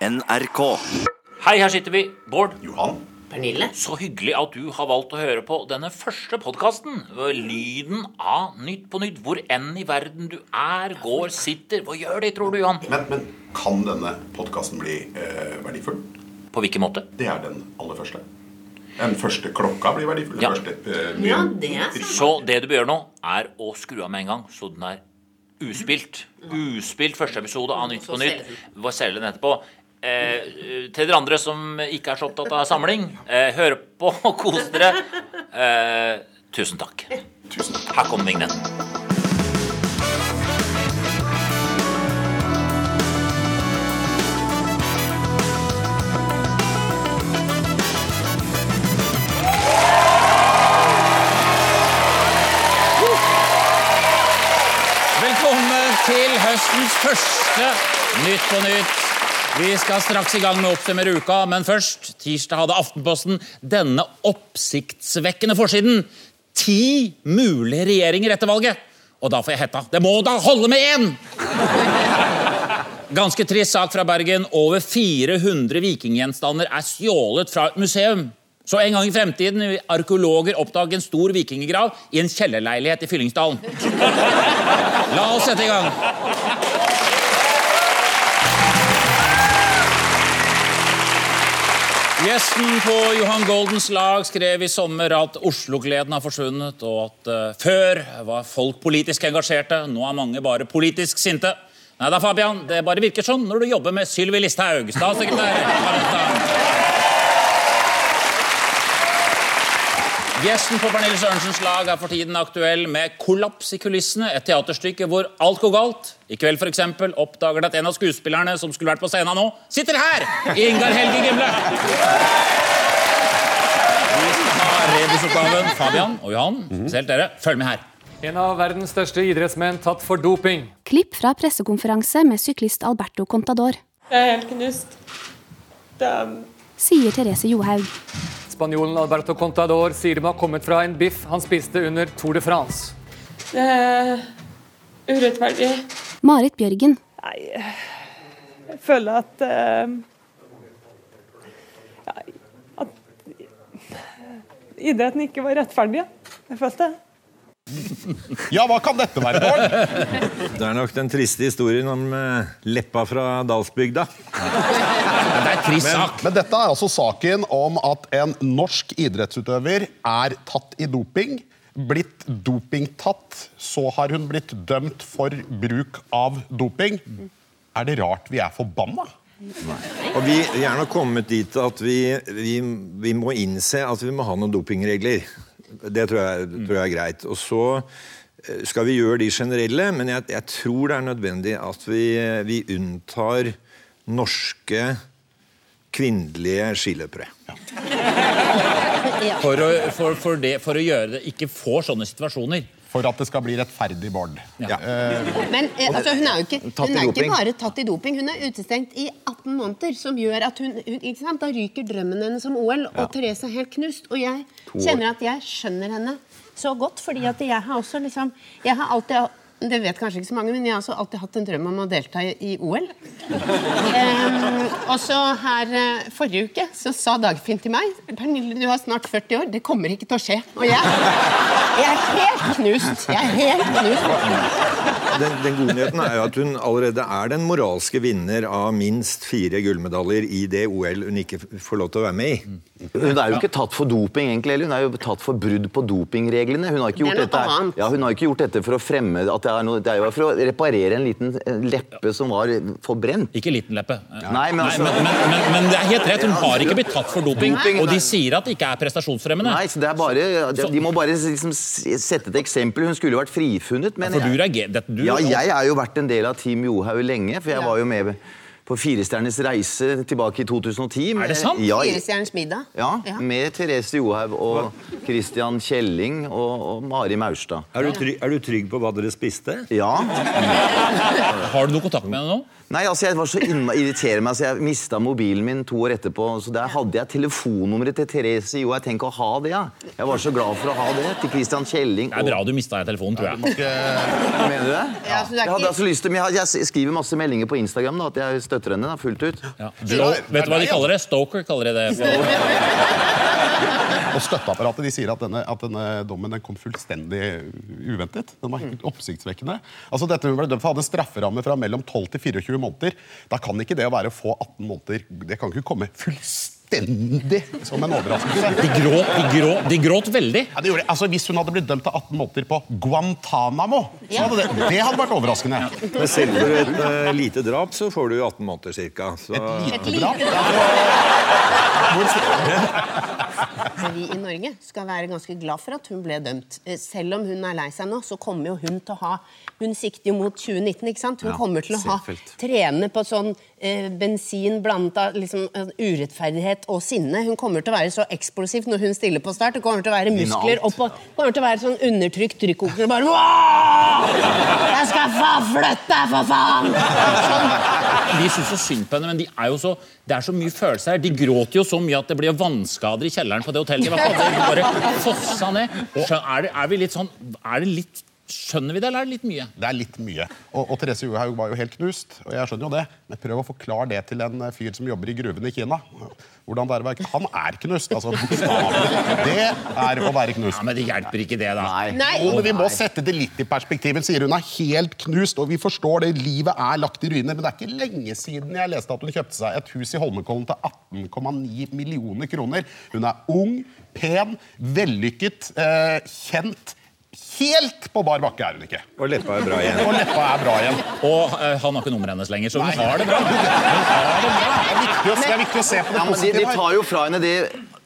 NRK. Hei, her sitter vi. Bård. Johan? Pernille? Så hyggelig at du har valgt å høre på denne første podkasten. Lyden av Nytt på Nytt. Hvor enn i verden du er, går, sitter. Hva gjør de, tror du, Johan? Men, men kan denne podkasten bli eh, verdifull? På hvilken måte? Det er den aller første. Den første klokka blir verdifull. Ja. Første, eh, Ja, det er sant. Så det du bør gjøre nå, er å skru av med en gang, så den er uspilt. Uspilt første episode av Nytt på Nytt. Hva selger den etterpå? Eh, til dere andre som ikke er så opptatt av samling, eh, hør på og kos dere. Eh, tusen takk. Tusen takk. Her kommer vignetten. Velkommen til høstens første Nytt på Nytt. Vi skal straks i gang med å oppsummere uka, men først, tirsdag hadde Aftenposten denne oppsiktsvekkende forsiden. Ti mulige regjeringer etter valget. Og da får jeg hetta. Det må da holde med én! Ganske trist sak fra Bergen. Over 400 vikinggjenstander er stjålet fra et museum. Så en gang i fremtiden vil arkeologer oppdage en stor vikinggrav i en kjellerleilighet i Fyllingsdalen. La oss sette i gang. Gjesten på Johan Goldens lag skrev i sommer at Oslo-gleden har forsvunnet, og at uh, før var folk politisk engasjerte, nå er mange bare politisk sinte. Nei da, Fabian, det bare virker sånn når du jobber med Sylvi Listhaug, statssekretær. Gjesten på Pernille Sørensens lag er for tiden aktuell med Kollaps i kulissene, et teaterstykke hvor alt går galt. I kveld for eksempel oppdager det at en av skuespillerne som skulle vært på scenen nå, sitter her! Ingar Helge Gimle. Vi skal ha rebusoppgaven. Fabian og Johan, spesielt dere, følg med her. En av verdens største idrettsmenn tatt for doping. Klipp fra pressekonferanse med syklist Alberto Contador, Jeg er helt knust. Det er sier Therese Johaug. Spanjolen Alberto Contador sier de har kommet fra en biff han spiste under Tour de France. Det er urettferdig. Marit Bjørgen, Nei, jeg føler at uh, At idretten ikke var rettferdig. Jeg følte det. Ja, hva kan dette være, Bård? Det er nok den triste historien om eh, leppa fra Dalsbygda. Det er en trist sak. Men dette er altså saken om at en norsk idrettsutøver er tatt i doping. Blitt dopingtatt. Så har hun blitt dømt for bruk av doping. Er det rart vi er forbanna? Og vi, vi er nok kommet dit at vi, vi, vi må innse at vi må ha noen dopingregler. Det tror jeg, tror jeg er greit. Og så eh, skal vi gjøre de generelle, men jeg, jeg tror det er nødvendig at vi, vi unntar norske kvinnelige skiløpere. For å, for, for, det, for å gjøre det ikke får sånne situasjoner. For at det skal bli rettferdig, Bård. Ja. Men eh, altså, hun er jo ikke, hun er ikke bare tatt i doping, hun er utestengt i 18 måneder. Som gjør at hun, hun ikke sant? Da ryker drømmen hennes om OL, og Therese er helt knust. Og jeg kjenner at jeg skjønner henne så godt, fordi at jeg har også liksom Jeg har alltid det vet kanskje ikke så mange, men jeg har også alltid hatt en drøm om å delta i, i OL. Um, og så her uh, forrige uke så sa Dagfinn til meg Pernille, du har snart 40 år, det kommer ikke til å skje. Og jeg, jeg er helt knust. Jeg er helt knust. Den, den gode nyheten er jo at hun allerede er den moralske vinner av minst fire gullmedaljer i det OL hun ikke får lov til å være med i. Hun er jo ikke tatt for doping, egentlig, eller hun er jo tatt for brudd på dopingreglene. Hun har ikke gjort, det dette, ja, hun har ikke gjort dette for å fremme at det er noe, Det er jo for å reparere en liten leppe som var forbrent. Ikke liten leppe. Nei, men altså men, men, men, men det er helt rett, hun har ikke blitt tatt for doping. Og de sier at det ikke er prestasjonsfremmende. Nei, så det er bare, de, de må bare liksom sette et eksempel. Hun skulle jo vært frifunnet. Men For du jeg, du, ja, jeg har jo vært en del av Team Johaug lenge, for jeg var jo med på Firestjerners reise tilbake i 2010. med- Er det sant? Ja, Firestjerners middag. ja, med Therese Johaug og Christian Kjelling og, og Mari Maurstad. Er du, trygg, er du trygg på hva dere spiste? Ja. Har du noe kontakt med henne nå? Nei, altså jeg var så irriterer meg, så jeg mista mobilen min to år etterpå. Så der hadde jeg telefonnummeret til Therese Jo. Jeg tenker å ha det, ja. Jeg var så glad for å ha det. Til Christian Kjelling. Det er bra du mista telefonen, tror jeg. Mener du det? Ja, så det Jeg hadde altså lyst til, men jeg, skriver masse meldinger på Instagram da, at jeg støtter henne da, fullt ut. Ja. Bro, vet du hva de kaller det? Stoker kaller de det. Og støtteapparatet de sier at denne, at denne dommen den kom fullstendig uventet. Den var helt oppsiktsvekkende. Altså dette hun ble dømt for hadde en strafferamme fra mellom 12 til 24 måneder. Da kan ikke det å være få 18 måneder Det kan ikke komme fullstendig som en overraskelse. De gråt, de gråt, de gråt veldig. Ja, de gjorde, altså Hvis hun hadde blitt dømt til 18 måneder på Guantánamo, så hadde det, det hadde vært overraskende. Men selger du et uh, lite drap så får du 18 måneder cirka. Så Et lite Vi i Norge skal være ganske glad for at hun ble dømt. Eh, Selv om hun er lei seg nå, så kommer jo hun til å ha Hun sikter jo mot 2019, ikke sant? Hun Ja, kommer til å ha trene på sånn eh, bensin blandet av liksom, eh, urettferdighet og sinne. Hun kommer til å være så eksplosiv når hun stiller på start. Det kommer til å være muskler oppå kommer til å være sånn undertrykt trykkoker. og Bare Wah! Jeg skal faen flytte deg, for faen! Vi syns så synd på henne, men de er jo så, det er så mye følelser her. De gråter jo så mye at det blir vannskader i kjelleren på det hotellet. De var bare fossa ned. Er, det, er vi litt sånn er det litt, Skjønner vi det, eller er det litt mye? Det er litt mye. Og, og Therese Johaug var jo helt knust, og jeg skjønner jo det. Men prøv å forklare det til en eh, fyr som jobber i gruvene i Kina. Hvordan det er å være Han er knust, altså. Det er å være knust. Ja, Men det hjelper ikke det, da. Nei. Nei. Og, men Vi må sette det litt i perspektiv. Hun sier hun er helt knust, og vi forstår det. Livet er lagt i ruiner. Men det er ikke lenge siden jeg leste at hun kjøpte seg et hus i Holmenkollen til 18,9 millioner kroner. Hun er ung, pen, vellykket, eh, kjent. Helt på bar bakke er hun ikke. Og leppa er bra igjen. Og leppa er bra igjen. Og uh, han har ikke nummeret hennes lenger, så hun har det bra. Hun har det bra. Det er viktig å, det er viktig å se på det Ja, men de, de tar jo fra henne det,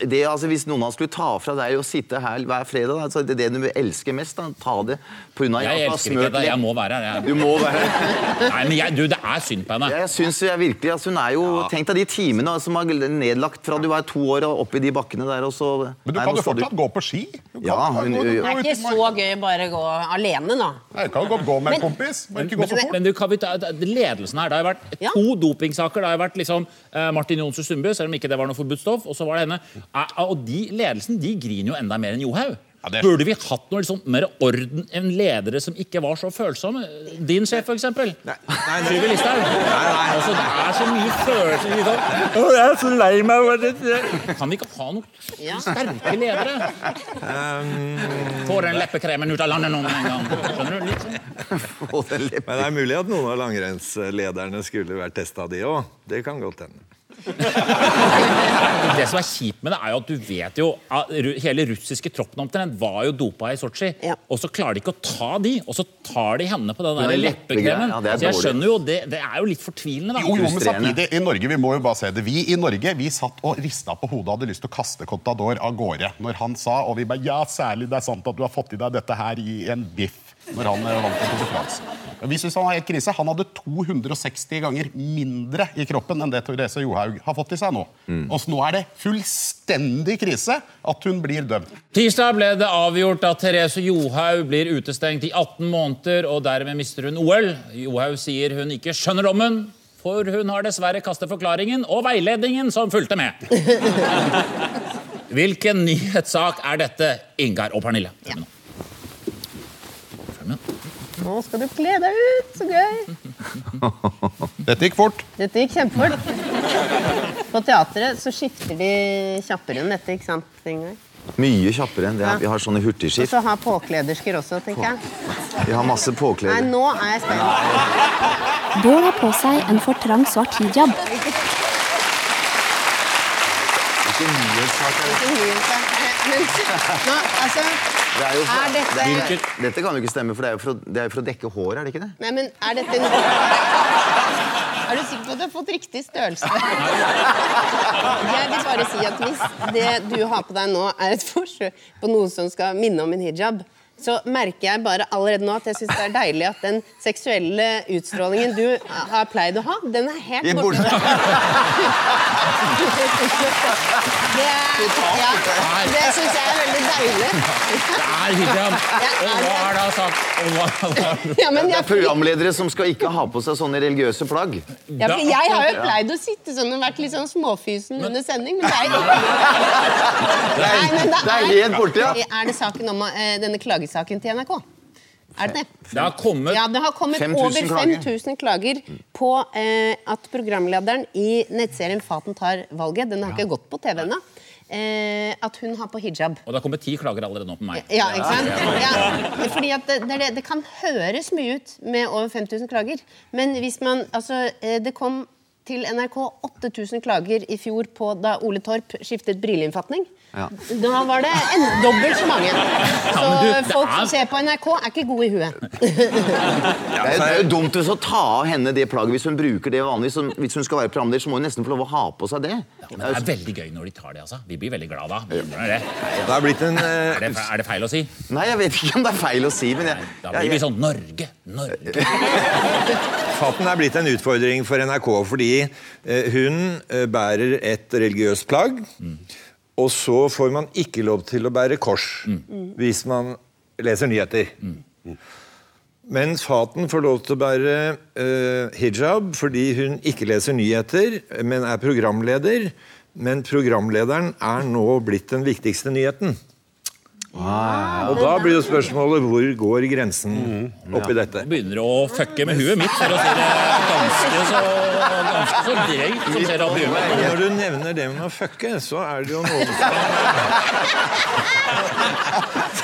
det altså Hvis noen av oss skulle ta fra deg å sitte her hver fredag, da, så det er det du elsker mest, da, ta det på grunn av Jeg elsker ikke det. Jeg må være her. Du må være Nei, men jeg, du, det er synd på henne. Jeg synes jeg virkelig, altså Hun er jo Tenk deg de timene som er nedlagt fra du var to år og opp i de bakkene der, og så Men du Nei, kan jo fortsatt du- gå på ski. Du kan, Ja, hun- gå- gå Det er ikke så gøy bare å gå alene, da. Nei, kan jo godt gå med en kompis. Men, ikke gå Men, så fort. men du, kan vi ta, ledelsen her, det har vært Ja. to dopingsaker. Det har vært liksom eh, Martin Jonsrud Sundbø, selv om ikke det var noe forbudt stoff. Og så var det henne. Eh, og de, ledelsen de griner jo enda mer enn Johaug. Ja, det- Burde vi hatt noe liksom, mer orden enn ledere som ikke var så følsomme? Din sjef, nei. Trygve Listhaug. Altså, det er så mye følelser i det. Å, jeg er så lei meg for dette. Kan vi ikke ha noen Ja. sterke ledere? Få den leppekremen ut av landet nå med en gang. Skjønner du? Litt sånn. Men det er mulig at noen av langrennslederne skulle vært testa, de òg. Det kan godt hende. Det som er kjipt med det, er jo at du vet jo at Hele russiske troppen omtrent var jo dopa i Sotsji. Ja. Og så klarer de ikke å ta de, og så tar de henne på den leppekremen. ja, er så jeg skjønner jo, det, det er jo litt fortvilende, da. Jo, jo, men samtidig, i Norge, vi må jo bare se det. Vi i Norge vi satt og rista på hodet og hadde lyst til å kaste Contador av gårde når han sa, og vi bare ja, særlig det er sant at du har fått i deg dette her i en biff. Når han eh, vant på Tour de France. Men Vi synes han var helt krise. Han hadde 260 ganger mindre i kroppen enn det Therese Johaug har fått i seg nå. Og så nå er det fullstendig krise at hun blir dømt. Tirsdag ble det avgjort at Therese Johaug blir utestengt i 18 måneder, og dermed mister hun OL. Johaug sier hun ikke skjønner dommen, for hun har dessverre kastet forklaringen og veiledningen som fulgte med. Hvilken nyhetssak er dette, Ingar og Pernille? Følg med nå. Følg med nå. Skal du kle deg ut, så gøy. Dette gikk fort. Dette gikk kjempefort. På teatret så skifter de kjappere enn dette, ikke sant? Ingar? Mye kjappere enn det. Ja. Vi har sånne Og hurtigskift. så har påkledersker også, tenker jeg. Vi har masse Nei, nå er jeg spent. Bård har på seg en for trang svart hijab. Ikke nyhetssak, nå, altså Det er jo fra, Er dette- det er, dette kan jo ikke stemme, for det er jo for, det er jo for å dekke håret, er det ikke det? Nei, men er dette Er du sikker på at du har fått riktig størrelse? Jeg vil bare si at hvis det du har på deg nå, er et forsøk på noe som skal minne om en hijab, så merker jeg bare allerede nå at jeg syns det er deilig at den seksuelle utstrålingen du har pleid å ha, den er helt borte. Det, er- ja, det syns Det er hyggelig. Hva er sagt? Og hva, hva, Ja, men Det er programledere som skal ikke ha på seg sånne religiøse plagg. ja, for jeg har jo pleid å sitte sånn og vært litt sånn småfysen under sending, men det er Nei, Det er helt borte, ja. Er det saken om eh, denne klagesaken til NRK? Er det det? Det har kommet Ja, det har kommet 5 over 5000 klager på eh, at programlederen i nettserien Faten tar valget, den har ikke gått på TV ennå, eh, at hun har på hijab. Og det har kommet ti klager allerede nå på meg. Ja, ikke sant? Ja, fordi at det, det, det, det kan høres mye ut med over 5000 klager, men hvis man Altså, eh, det kom til NRK 8000 klager i fjor på da Ole Torp skiftet brilleinnfatning. Ja. Da var det en dobbelt så mange. Så folk er- som ser på NRK, er ikke gode i huet. Det er, det er jo dumt å ta av henne det plagget hvis hun bruker det vanligvis. Hvis hun skal være programleder, så må hun nesten få lov å ha på seg det. Men det er veldig gøy når de tar det, altså. Vi blir veldig glad da. Er det? Det har blitt en uh... Er, det, er det feil å si? Nei, jeg vet ikke om det er feil å si, men jeg, Da jeg, blir vi sånn Norge, Norge. Faten er blitt en utfordring for NRK fordi eh, hun eh, bærer et religiøst plagg. Og så får man ikke lov til å bære kors hvis man leser nyheter. Men Faten får lov til å bære uh, hijab fordi hun ikke leser nyheter, men er programleder. Men programlederen er nå blitt den viktigste nyheten. Og da blir jo spørsmålet hvor går grensen oppi dette? Begynner å fucke med huet mitt, for å si det ganske så, ganske så greit. Som ser opp du gjør. Når du nevner det med å fucke, så er det jo noen som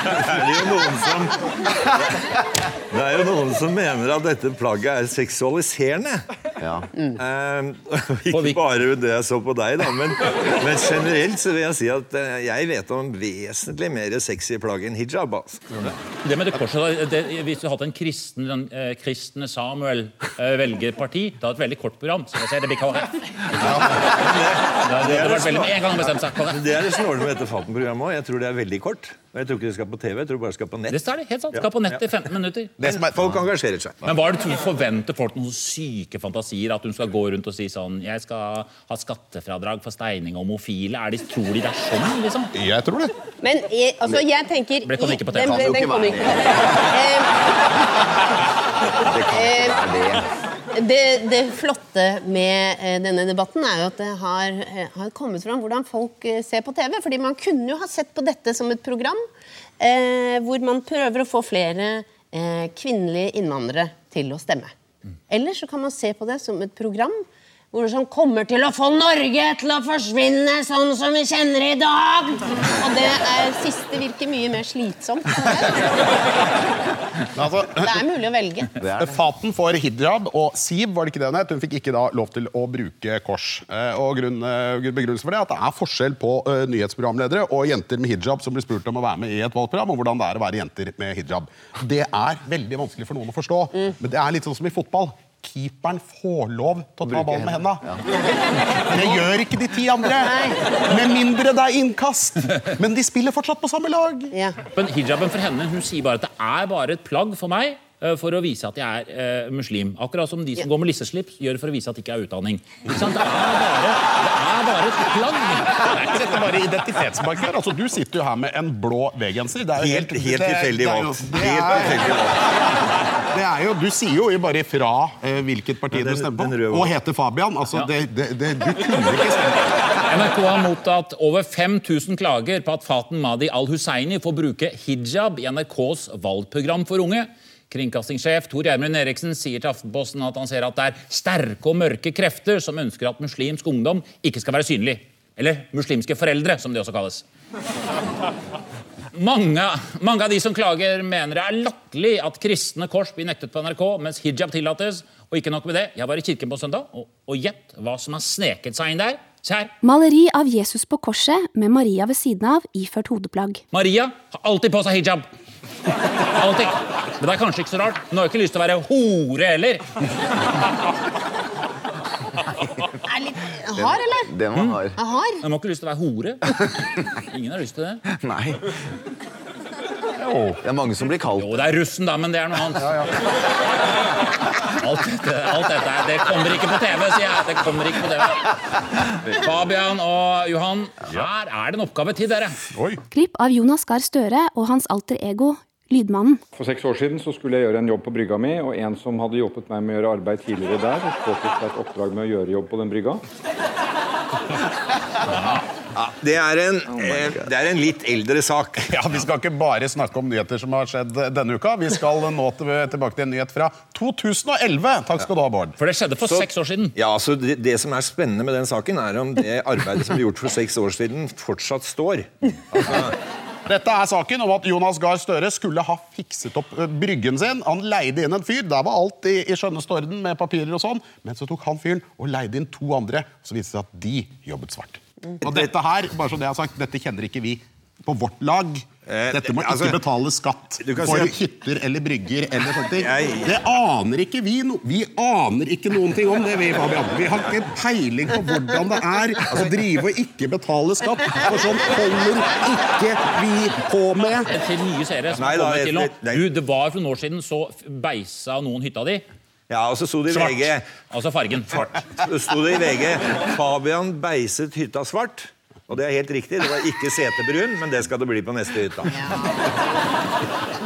Det er jo noen som Det er jo noen som mener at dette plagget er seksualiserende. ja. Mm. ikke bare det jeg så på deg, da, men, men generelt så vil jeg si at eh, jeg vet om vesentlig mer sexy plagg enn hijab. Altså. Det med det korset, det, Hvis du hadde en kristen, den, eh, kristne Samuel eh, velger parti, hadde et veldig kort program, så jeg sier det blir KrF. Det hadde det, det, det, det, det, seg Det er det snåle med dette Faten-programmet òg. Jeg tror det er veldig kort. Og jeg tror ikke det skal på TV, jeg tror bare det skal på nett. Det er det, helt sant. Skal på nett i 15 minutter. Det som er, folk engasjerer seg. Men hva er det du forventer folk noen syke fantasier? At hun skal gå rundt og si sånn Jeg skal ha skattefradrag for steining og homofile. Er de, tror de det er sånn, liksom? Jeg tror det. Men jeg, altså, jeg tenker Ble- kom ikke på Den, kom ikke på TV. Det kan ikke være det. Det, det flotte med eh, denne debatten er jo at det har, eh, har kommet fram hvordan folk eh, ser på TV. Fordi man kunne jo ha sett på dette som et program eh, hvor man prøver å få flere eh, kvinnelige innvandrere til å stemme. Eller så kan man se på det som et program hvor det kommer til å få Norge til å forsvinne sånn som vi kjenner i dag. Og det er, siste virker mye mer slitsomt. Altså, Det er mulig å velge. Faten for hijab, og Siv var det ikke det hun het. Hun fikk ikke da lov til å bruke kors. Eh, Og grunn, eh, Begrunnelsen for det er at det er forskjell på eh, nyhetsprogramledere og jenter med hijab som blir spurt om å være med i et valgprogram, og hvordan det er å være jenter med hijab. Det er veldig vanskelig for noen å forstå, men det er litt sånn som i fotball. Keeperen får lov til å ta ballen med henda. Det gjør ikke de ti andre. Med mindre det er innkast. Men de spiller fortsatt på samme lag. Ja. Men hijaben for henne, hun sier bare at det er bare et plagg for meg eh, for å vise at jeg er eh, muslim. Akkurat som de som går med lisseslips, gjør for å vise at de ikke er utdanning. Ikke sant? Det er bare, det er bare et plagg. Er bare identitetsmarkør? Altså, du sitter jo her med en blå V-genser. Er Helt, helt tilfeldig valgt. Helt tilfeldig valgt. Er jo, du sier jo bare fra eh, hvilket parti Ja, den- du stemmer på. Og heter Fabian. Altså, det, det, det, du kunne ikke stemme. NRK har mottatt over 5000 klager på at Faten Madi al-Husseini får bruke hijab i NRKs valgprogram for unge. Kringkastingssjef Tor Gjermund Eriksen sier til Aftenposten at han ser at det er sterke og mørke krefter som ønsker at muslimsk ungdom ikke skal være synlig. Eller muslimske foreldre, som de også kalles. Mange, mange av de som klager, mener det er latterlig at kristne kors blir nektet på NRK, mens hijab tillates. Og ikke nok med det, jeg var i kirken på søndag, og, og gjett hva som har sneket seg inn der. Se her. Maleri av Jesus på korset med Maria ved siden av iført hodeplagg. Maria har alltid på seg hijab. Alltid. Men det er kanskje ikke så rart. Hun har jo ikke lyst til å være hore heller. Er litt hard, eller? Den var hard. Hard? Man har ikke lyst til å være hore. Ingen har lyst til det. Nei. Det er mange som blir kalt Jo, det er russen, da, men det er noe annet. Alt dette, alt dette det kommer ikke på TV, sier jeg. Det kommer ikke på TV. Fabian og Johan, her er det en oppgave til dere. Klipp av Jonas Gahr Støre og hans alter ego, Lydmannen. For seks år siden så skulle jeg gjøre en jobb på brygga mi, og en som hadde hjulpet meg med å gjøre arbeid tidligere der, påtok seg et oppdrag med å gjøre jobb på den brygga. Ja, det, er en, eh, det er en litt eldre sak. Ja, Vi skal ikke bare snakke om nyheter som har skjedd denne uka. Vi skal nå tilbake til en nyhet fra 2011. Takk skal du ha, Bård. For det skjedde for Så- seks år siden. Ja, så det, det som er spennende med den saken, er om det arbeidet som ble gjort for seks år siden, fortsatt står. Dette er saken om at Jonas Gahr Støre skulle ha fikset opp eh, bryggen sin. Han leide inn en fyr. Der var alt i, i skjønneste orden med papirer og sånn. Men så tok han fyren og leide inn to andre. Så viste det seg at de jobbet svart. Og dette her, bare så det jeg har sagt, dette kjenner ikke vi på vårt lag. Dette må ikke altså, betale skatt for si hytter eller brygger eller sånne ting. Jeg- Det aner ikke vi no Vi aner ikke noen ting om det, vi, Fabian. Vi har ikke peiling på hvordan det er å drive og ikke betale skatt. For sånn holder ikke vi på med. Til nye seere som Nei har da, kommet til nå. Du, det var for noen år siden, så beisa noen hytta di. Ja, og så sto det i Svart. VG Altså fargen. Så sto det i VG Fabian beiset hytta svart. Og det er helt riktig. Det var ikke setebrun, men det skal det bli på neste hytta.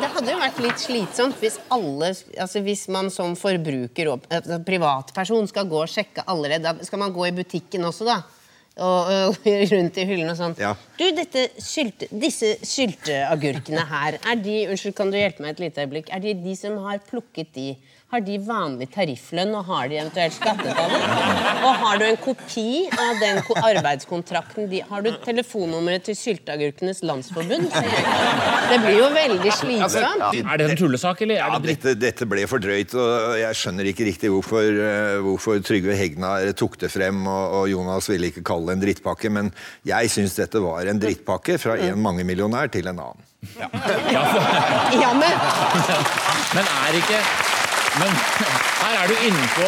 Det hadde jo vært litt slitsomt hvis alle altså Hvis man som forbruker og altså privatperson skal gå og sjekke allerede Da skal man gå i butikken også, da. Og, og rundt i hyllene og sånn. Ja. Du, sylte, disse sylteagurkene her, er de Unnskyld, kan du hjelpe meg et lite øyeblikk? Er de de som har plukket de? Har de vanlig tarifflønn, og har de eventuelt skattetallet? Og har du en kopi av den arbeidskontrakten de Har du telefonnummeret til Sylteagurkenes Landsforbund? Det blir jo veldig slitsomt. Er det en tullesak, eller Ja, det dritt? dette, dette ble for drøyt, og jeg skjønner ikke riktig hvorfor, eh, hvorfor Trygve Hegnar tok det frem, og, og Jonas ville ikke kalle det en drittpakke, men jeg syns dette var en drittpakke fra en mangemillionær til en annen. Ja, men Men er ikke Men her er du inne på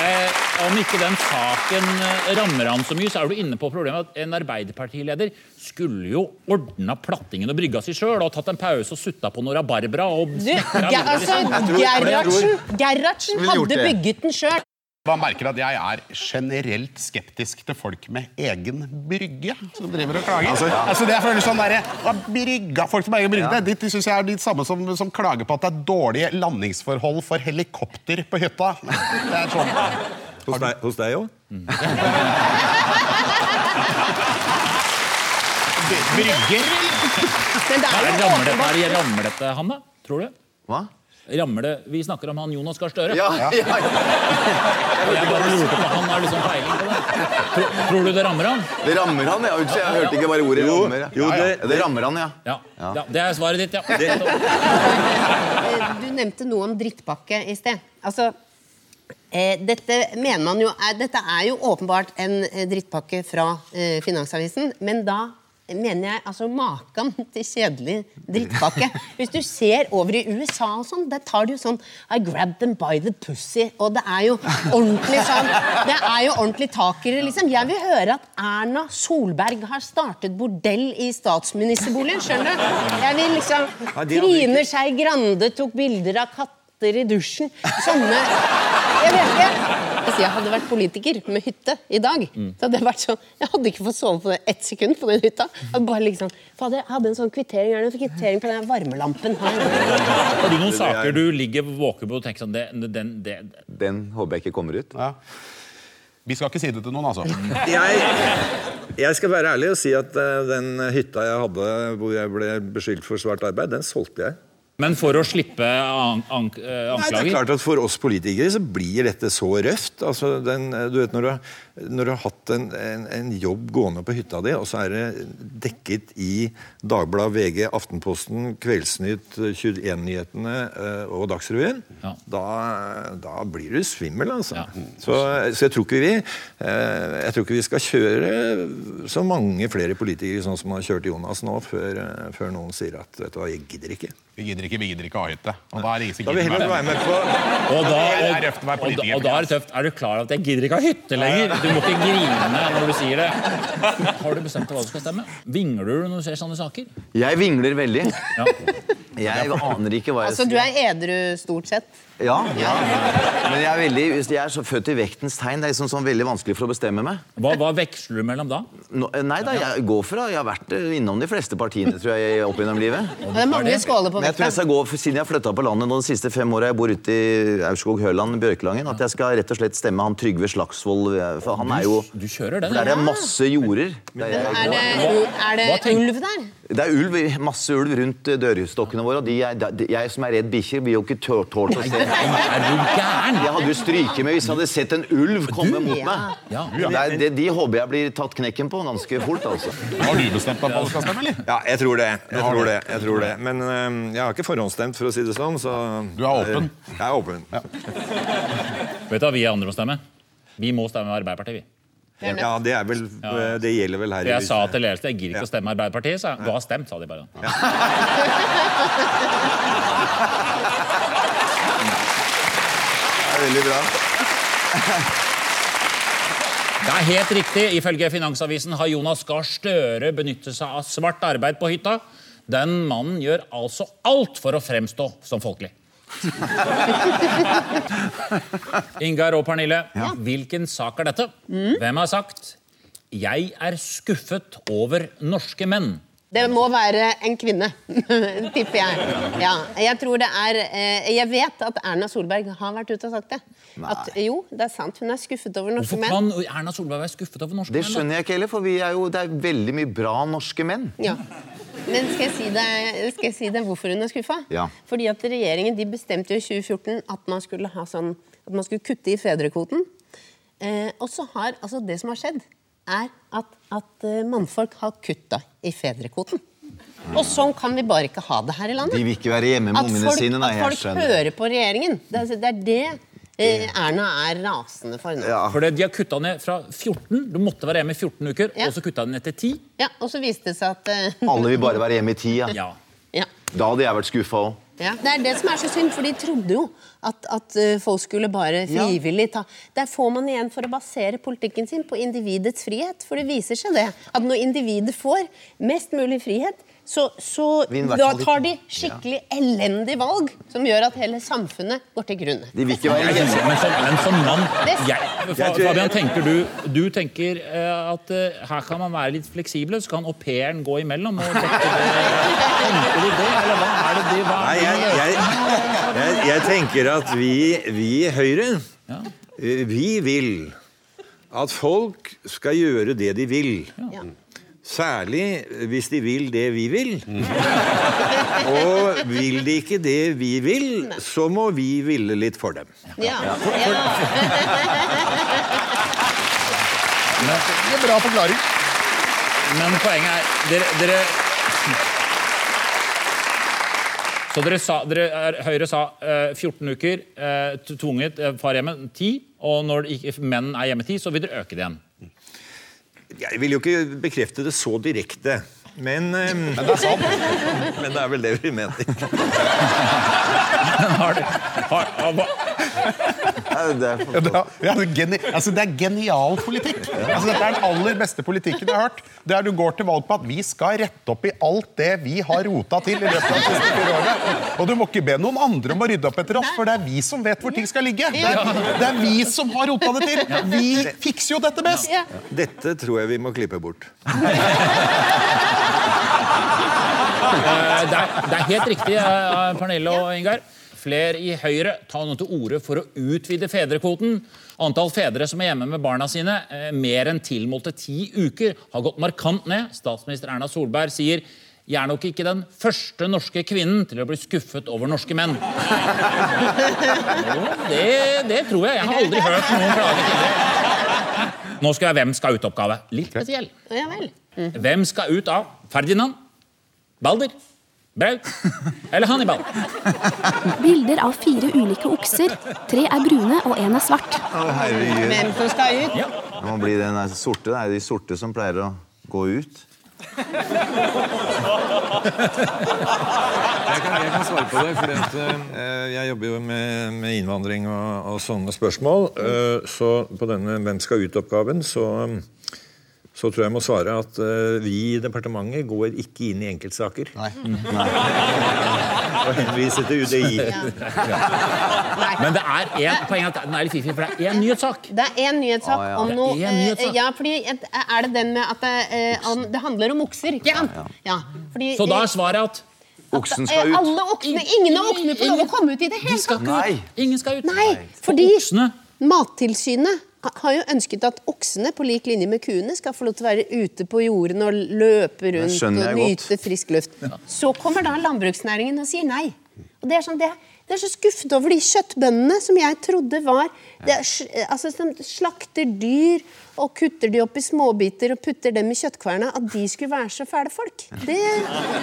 eh, Om ikke den saken eh, rammer han så mye, så er du inne på problemet at en Arbeiderpartileder skulle jo ordna plattingen og brygga si sjøl og tatt en pause og sutta på noe rabarbra. Og du, altså. Gerhardsen, hadde bygget den sjøl. Man merker at jeg er generelt skeptisk til folk med egen brygge som driver og klager. Altså, det jeg føler sånn der, brygga, Folk som har egen brygge, det, de syns jeg er de samme som, som klager på at det er dårlige landingsforhold for helikopter på hytta. Det er sånn. Hos deg, hos deg òg? Brygger Men det er jo åpenbart er det, rammer dette han, da? Tror du? Hva? Det, Vi snakker om han Jonas Gahr Støre. Ja, ja, ja. Jeg bare lurte på Han har liksom peiling på det. Tror, tror du det rammer han? Det rammer han, ja. Unnskyld, jeg hørte ikke bare ordet Jo, rammer. jo, ja, det- det rammer han, ja. Ja. ja. Det er svaret ditt, ja. Du nevnte noe om drittpakke i sted. Altså, eh, dette mener man jo er, Dette er jo åpenbart en eh, drittpakke fra eh, Finansavisen, men da mener jeg altså maken til kjedelig drittpakke. Hvis du ser over i USA og sånn, der tar de jo sånn I grabbed them by the pussy. Og det er jo ordentlig sånn Det er jo ordentlig takere, liksom. Jeg vil høre at Erna Solberg har startet bordell i statsministerboligen, skjønner du? Jeg vil liksom Trine Skei Grande tok bilder av katter i dusjen. Sånne Jeg vet. Hvis jeg hadde vært politiker med hytte i dag, så hadde jeg vært sånn Jeg hadde ikke fått sove på det ett sekund på den hytta. Jeg bare liksom Fader, jeg hadde en sånn kvittering, er en kvittering på den varmelampen her. Har du noen saker du ligger våken på og tenker sånn det, den, det, Den håper jeg ikke kommer ut. Ja. Vi skal ikke si det til noen, altså. Jeg, jeg skal være ærlig og si at eh, den hytta jeg hadde hvor jeg ble beskyldt for svart arbeid, den solgte jeg. Men for å slippe an, an, anklager? Nei, det er klart at For oss politikere så blir dette så røft. Altså, den, du vet, når, du når du har hatt en, en, en jobb gående på hytta di, og så er det dekket i Dagbladet, VG, Aftenposten, Kveldsnytt, 21-nyhetene eh, og Dagsrevyen, Ja. da, da blir du svimmel, altså. Ja. Så, så jeg tror ikke vi eh, Jeg tror ikke vi skal kjøre så mange flere politikere sånn som har kjørt Jonas nå, før, eh, før noen sier at vet du hva, jeg gidder ikke. Vi gidder ikke, vi gidder ikke ha hytte. Og da er det ingen som gidder da, er da, og da er det tøft. Er du klar over at jeg gidder ikke ha hytte lenger? Du må ikke grine når du sier det. Har du bestemt deg hva du skal stemme? Vingler du når du ser sånne saker? Jeg vingler veldig. Ja. Jeg aner ikke hva jeg Altså, du er edru stort sett. Ja, ja. Men jeg er, veldig, jeg er så født i vektens tegn. Det er liksom sånn veldig vanskelig for å bestemme meg. Hva, hva veksler du mellom da? Nå, eh, nei da, jeg går fra Jeg har vært eh, innom de fleste partiene tror jeg, opp gjennom livet. Det er mange skåler på vekten jeg tror jeg skal gå, Siden jeg har flytta på landet nå de siste fem åra, jeg bor ute i Aurskog-Høland, Bjørkelangen, at jeg skal rett og slett stemme han Trygve Slagsvold. eh, For han er jo Du kjører den? For der er masse jorder. Der jeg, Er det, er det ulv der? det er ulv, masse ulv rundt dørstokkene våre, og de er, de, jeg som er redd bikkjer, blir jo ikke tålt å se. Er du gæren? Jeg hadde jo stryket med hvis jeg hadde sett en ulv komme mot Ja. meg. Ja. Det er, det, de håper jeg blir tatt knekken på ganske fort, altså. Har du bestemt deg på hva du skal stemme, eller? Ja, jeg tror det. Jeg tror det, jeg tror det. Men øhm, jeg har ikke forhåndsstemt, for å si det sånn. Så Du er åpen? Jeg er åpen. Vet du hva vi andre må stemme? Vi må stemme Arbeiderpartiet, vi. Ja, det er vel Det gjelder vel her i jeg sa til ledelsen jeg gir ikke å stemme Arbeiderpartiet. sa jeg. Du har stemt, sa de bare. Det er veldig bra. Det er helt riktig. Ifølge Finansavisen har Jonas Gahr Støre benyttet seg av svart arbeid på hytta. Den mannen gjør altså alt for å fremstå som folkelig. Ingar og Pernille, hvilken sak er dette? Hvem har sagt 'Jeg er skuffet over norske menn'? Det må være en kvinne, tipper jeg. Ja, jeg tror det er eh, Jeg vet at Erna Solberg har vært ute og sagt det. At jo, det er sant. Hun er skuffet over norske Hvorfor menn. kan Erna Solberg være skuffet over norske menn? Det skjønner jeg ikke heller, for vi er jo, det er veldig mye bra norske menn. Ja. Men skal jeg si deg, skal jeg si deg hvorfor hun er skuffa? Ja. Fordi at regjeringen de bestemte jo i 2014 at man skulle, ha sånn, at man skulle kutte i fedrekvoten. Eh, og så har altså det som har skjedd, er at, at eh, mannfolk har kutta i fedrekvoten. Og sånn kan vi bare ikke ha det her i landet. De vil ikke være hjemme med ungene sine. Nei, at folk hører på regjeringen. Det er, det er det eh, Erna er rasende for nå. Ja. For de har kutta ned fra 14. Du måtte være hjemme i 14 uker, Ja. og så kutta de ned til 10. Ja, og så viste det seg at eh, Alle vil bare være hjemme i tida. Ja. ja. Da hadde jeg vært skuffa òg. Ja, Det er det som er så synd, for de trodde jo at, at eh, folk skulle bare frivillig ta Der får man igjen for å basere politikken sin på individets frihet. For det viser seg det at når individet får mest mulig frihet, så, så da tar de skikkelig elendig valg som gjør at hele samfunnet går til grunne. De vil ikke være Men men som, men som mann jeg, Fabian, tenker du, du tenker eh, at eh, her kan man være litt fleksible, så kan au pairen gå imellom? Og dekke det. Tenker du det, eller hva er det hva Nei, jeg, det? jeg, jeg, jeg tenker at vi, vi i Høyre eh, Vi vil at folk skal gjøre det de vil. Ja. Særlig hvis de vil det vi vil. Og vil de ikke det vi vil, så må vi ville litt for dem. Ja. Ja. Det er bra forklaring. Men poenget er dere, dere Så dere sa, dere, er- Høyre sa eh, 14 uker, eh, tvunget eh, far hjemme 10, og når menn er hjemme 10, så vil dere øke det igjen. Jeg vil jo ikke bekrefte det så direkte, men um, Men det er sant. Men det er vel det vi mener. Har du, har, har, det er Ja, det, er, ja, det, er altså, det er genial politikk. Altså, dette er den aller beste politikken jeg har hørt. Det er Du går til valg på at vi skal rette opp i alt det vi har rota til. i løpet av de siste fire årene. Og du må ikke be noen andre om å rydde opp etter oss, for det er vi som vet hvor ting skal ligge. Det er, det er vi som har rota det til. Vi fikser jo dette best. Dette tror jeg vi må klippe bort. Eh, Det er, det er helt riktig, eh, Pernille og Ingar. Flere i Høyre tar nå til orde for å utvide fedrekvoten. Antall fedre som er hjemme med barna sine eh, mer enn tilmålte ti uker, har gått markant ned. Statsminister Erna Solberg sier jeg er nok ikke den første norske kvinnen til å bli skuffet over norske menn. Jo, det, det tror jeg. Jeg har aldri hørt noen klage tidligere. Nå skal jeg Hvem skal ut-oppgave. Litt spesiell. Hvem skal ut av Ferdinand, Balder, Braut eller Hannibal? Bilder av fire ulike okser. Tre er brune og én er svart. Herregud. Hvem som skal ut? Ja. Det må bli den sorte. Det er de sorte som pleier å gå ut. Jeg kan, jeg kan svare på det. For jeg jobber jo med, med innvandring og, og sånne spørsmål. Eh, så på denne Hvem skal ut-oppgaven så, så tror jeg jeg må svare at uh, vi i departementet går ikke inn i enkeltsaker. Og henviser til UDI. Men det er en poeng at den er litt fiffig, for det er én nyhetssak. Det er én nyhetssak Ah, ja. om noe en nyhetssak. eh, Ja, fordi et- Er det den med at det, uh, om, det handler om okser? Ikke sant? Ja. fordi, Så da er svaret at Oksen skal ut. Alle oksene, Ingen av oksene får lov å komme ut i det hele tatt. Nei. Ingen skal ut. Nei, fordi Mattilsynet har jo ønsket at oksene på lik linje med kuene skal få lov til å være ute på jorden og løpe rundt og nyte frisk luft. Så kommer da landbruksnæringen og sier nei. Og det er sånn, det det er så skuffet over de kjøttbøndene som jeg trodde var det er, altså, Som slakter dyr og kutter de opp i småbiter og putter dem i kjøttkverna. At de skulle være så fæle folk. Det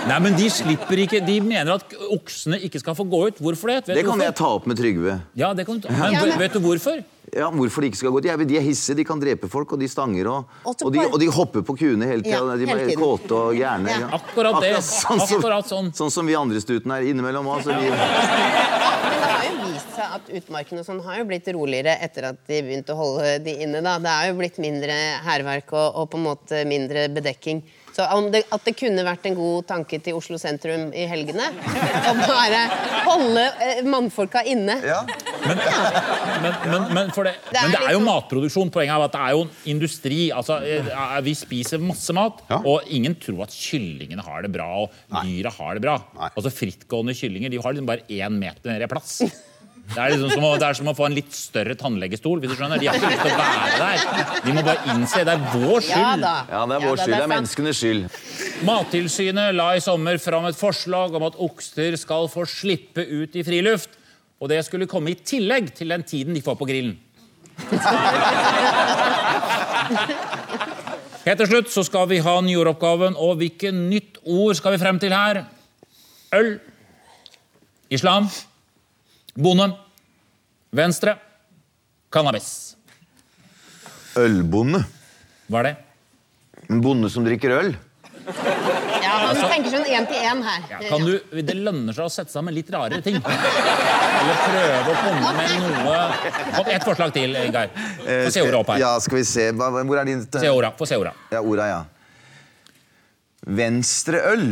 Nei, men de slipper ikke De mener at oksene ikke skal få gå ut. Hvorfor det? Vet Det kan hvorfor? jeg ta opp med Trygve. Ja, det kan du ta. Men, Ja, men- vet du hvorfor? Ja, Hvorfor de ikke skal gå ut? De er hissige, de kan drepe folk, og de stanger. Og, Og og, de, og de hopper på kuene hele tida. Ja, de er kåte og gærne. Ja. Akkurat det. sånn som, Akkurat sånn. sånn som vi andre stuten er innimellom òg. Så vi, Men det har jo vist seg at utmarkene sånn har jo blitt roligere etter at de begynte å holde de inne. da. Det er jo blitt mindre hærverk og, og på en måte mindre bedekking. Så om det, At det kunne vært en god tanke til Oslo sentrum i helgene å bare holde eh, mannfolka inne. ja. Men, men, men, for det, Det er men det er jo sånn- matproduksjon. Poenget er at det er jo en industri. Altså, eh, vi spiser masse mat, Ja. og ingen tror at kyllingene har det bra. Og dyra har det bra. Nei. Altså Frittgående kyllinger de har liksom bare én meter i plass. Det er, liksom som å, det er som å få en litt større tannlegestol. hvis du skjønner. De har ikke lyst til å være der. De må bare innse det er vår Ja skyld. da. ja, det er vår ja, skyld. Det er menneskenes skyld. Mattilsynet la i sommer fram et forslag om at okser skal få slippe ut i friluft. Og det skulle komme i tillegg til den tiden de får på grillen. Helt til slutt så skal vi ha nyordoppgaven, og hvilket nytt ord skal vi frem til her? Øl. Islam. Bonde. Venstre. Cannabis. Ølbonde. Hva er det? En bonde som drikker øl. Ja, Man tenker sånn én til én her. Ja, kan du, det lønner seg å sette sammen litt rarere ting. Eller prøve å komme med noe Kom, Ett forslag til, Geir. Få se ordet opp her. Ja, skal vi se. Hvor er din Se orda. Få se orda. Ja, orda, ja. Venstreøl.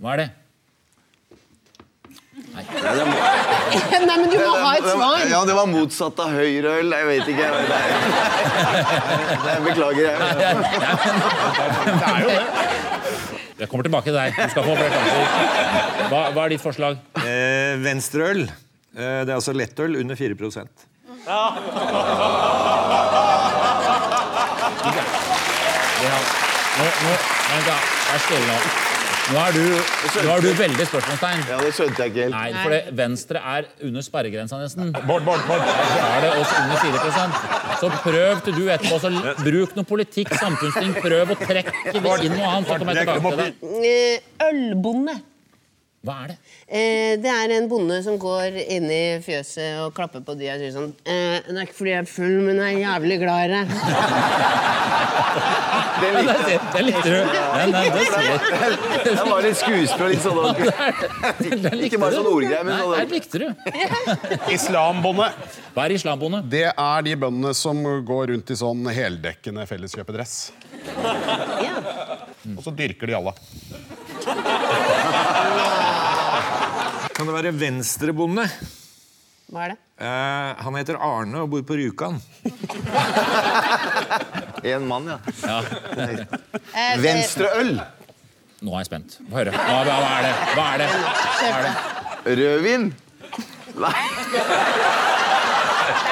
Hva er det? Nei, men du må ha et svar. Ja, det var motsatt av høyreøl. Jeg vet ikke. Det, beklager. Jeg. Jeg kommer tilbake til deg. Du skal få flere sjanser. Hva, hva er ditt forslag? Eh, Venstreøl. Eh, det er altså lettøl under 4% Ja. Nå, nå, vent da. Vær stille nå. Nå er du, nå er du veldig spørsmålstegn. Ja, det skjønte jeg ikke helt. Nei, for det, Venstre er under sperregrensa nesten. Bård, Bård, Bård. Så er det oss under 4 Så prøv til du etterpå. Så bruk noe politikk, samfunnsting. Prøv å trekke det inn noe annet. Så kommer jeg tilbake til. Eh, Ølbonde. Hva er det? Eh, det er en bonde som går inn i fjøset og klapper på dyra og sier sånn eh, Det er ikke fordi jeg er full, men jeg er jævlig glad i deg. Det likte likte du. Den, den, Det var litt skuespill og litt sånn. Ikke bare sånn ordgreier, men sånn- den likte du. Islambonde. Hva er islambonde? Det er de bøndene som går rundt i sånn heldekkende felleskjøpedress. Ja. Og så dyrker de alle. Kan det være venstrebonde? Hva er det? Eh, han heter Arne og bor på Rjukan. En mann, ja. Ja. Eh, Venstreøl. Nå er jeg spent. Få høre. Hva, hva, hva er det? Hva er det? Hva er det? Rødvin. Nei. Det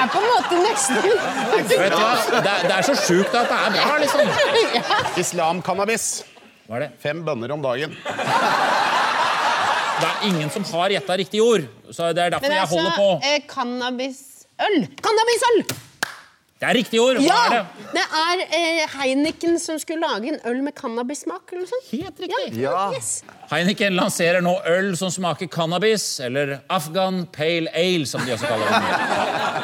er på en måte nesten Vet du, hva? det, er- det er så sjukt at det er bra, liksom. Islam-cannabis. Hva er det? Fem bønner om dagen. Det er ingen som har gjetta riktig ord. Så det er derfor Men jeg altså, holder på. eh, cannabisøl. Cannabisøl! Det er riktig ord. Hva Ja! er det? Det er eh, Heineken som skulle lage en øl med cannabissmak. eller noe sånt. Helt riktig. Ja. Yes. Heineken lanserer nå øl som smaker cannabis, eller Afghan Pale Ale, som de også kaller det.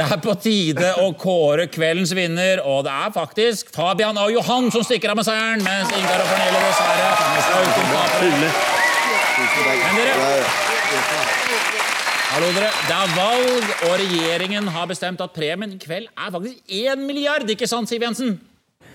Det er på tide å kåre kveldens vinner, og det er faktisk Fabian og Johan som stikker av med seieren, mens Ingar og Pernille dessverre er. Men dere Hallo dere, Det er valg, og regjeringen har bestemt at premien i kveld er faktisk 1 milliard, ikke sant, Siv Jensen?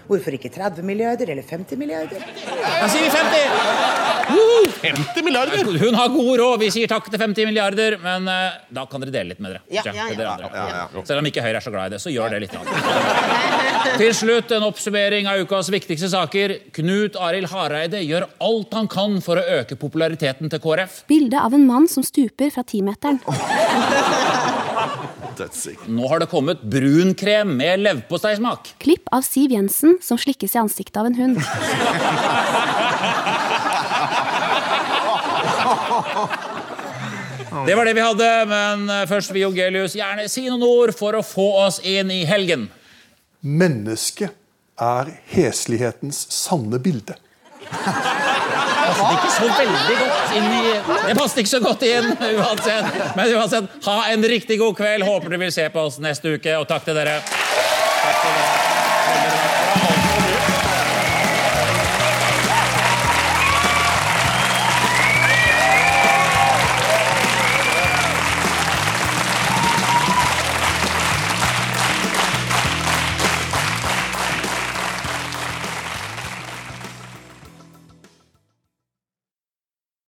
Hvorfor ikke 30 milliarder eller 50 milliarder? Da sier vi 50! 50 milliarder! Hun har god råd. Vi sier takk til 50 milliarder, men eh, da kan dere dele litt med dere. Ja, Ikke? ja, ja. Ja, ja, Selv om ikke Høyre er så glad i det, så gjør det litt. Til slutt en oppsummering av ukas viktigste saker. Knut Arild Hareide gjør alt han kan for å øke populariteten til KrF. Bilde av en mann som stuper fra timeteren. Nå har det kommet brunkrem med leverposteismak. Klipp av Siv Jensen som slikkes i ansiktet av en hund. Det var det vi hadde, men eh, først vil Jongelius gjerne si noen ord for å få oss inn i helgen. Mennesket er heslighetens sanne bilde. passet ikke så veldig godt inn i Det passet ikke så godt inn uansett. Men uansett, ha en riktig god kveld. Håper du vil se på oss neste uke, og takk til dere. Takk til dere.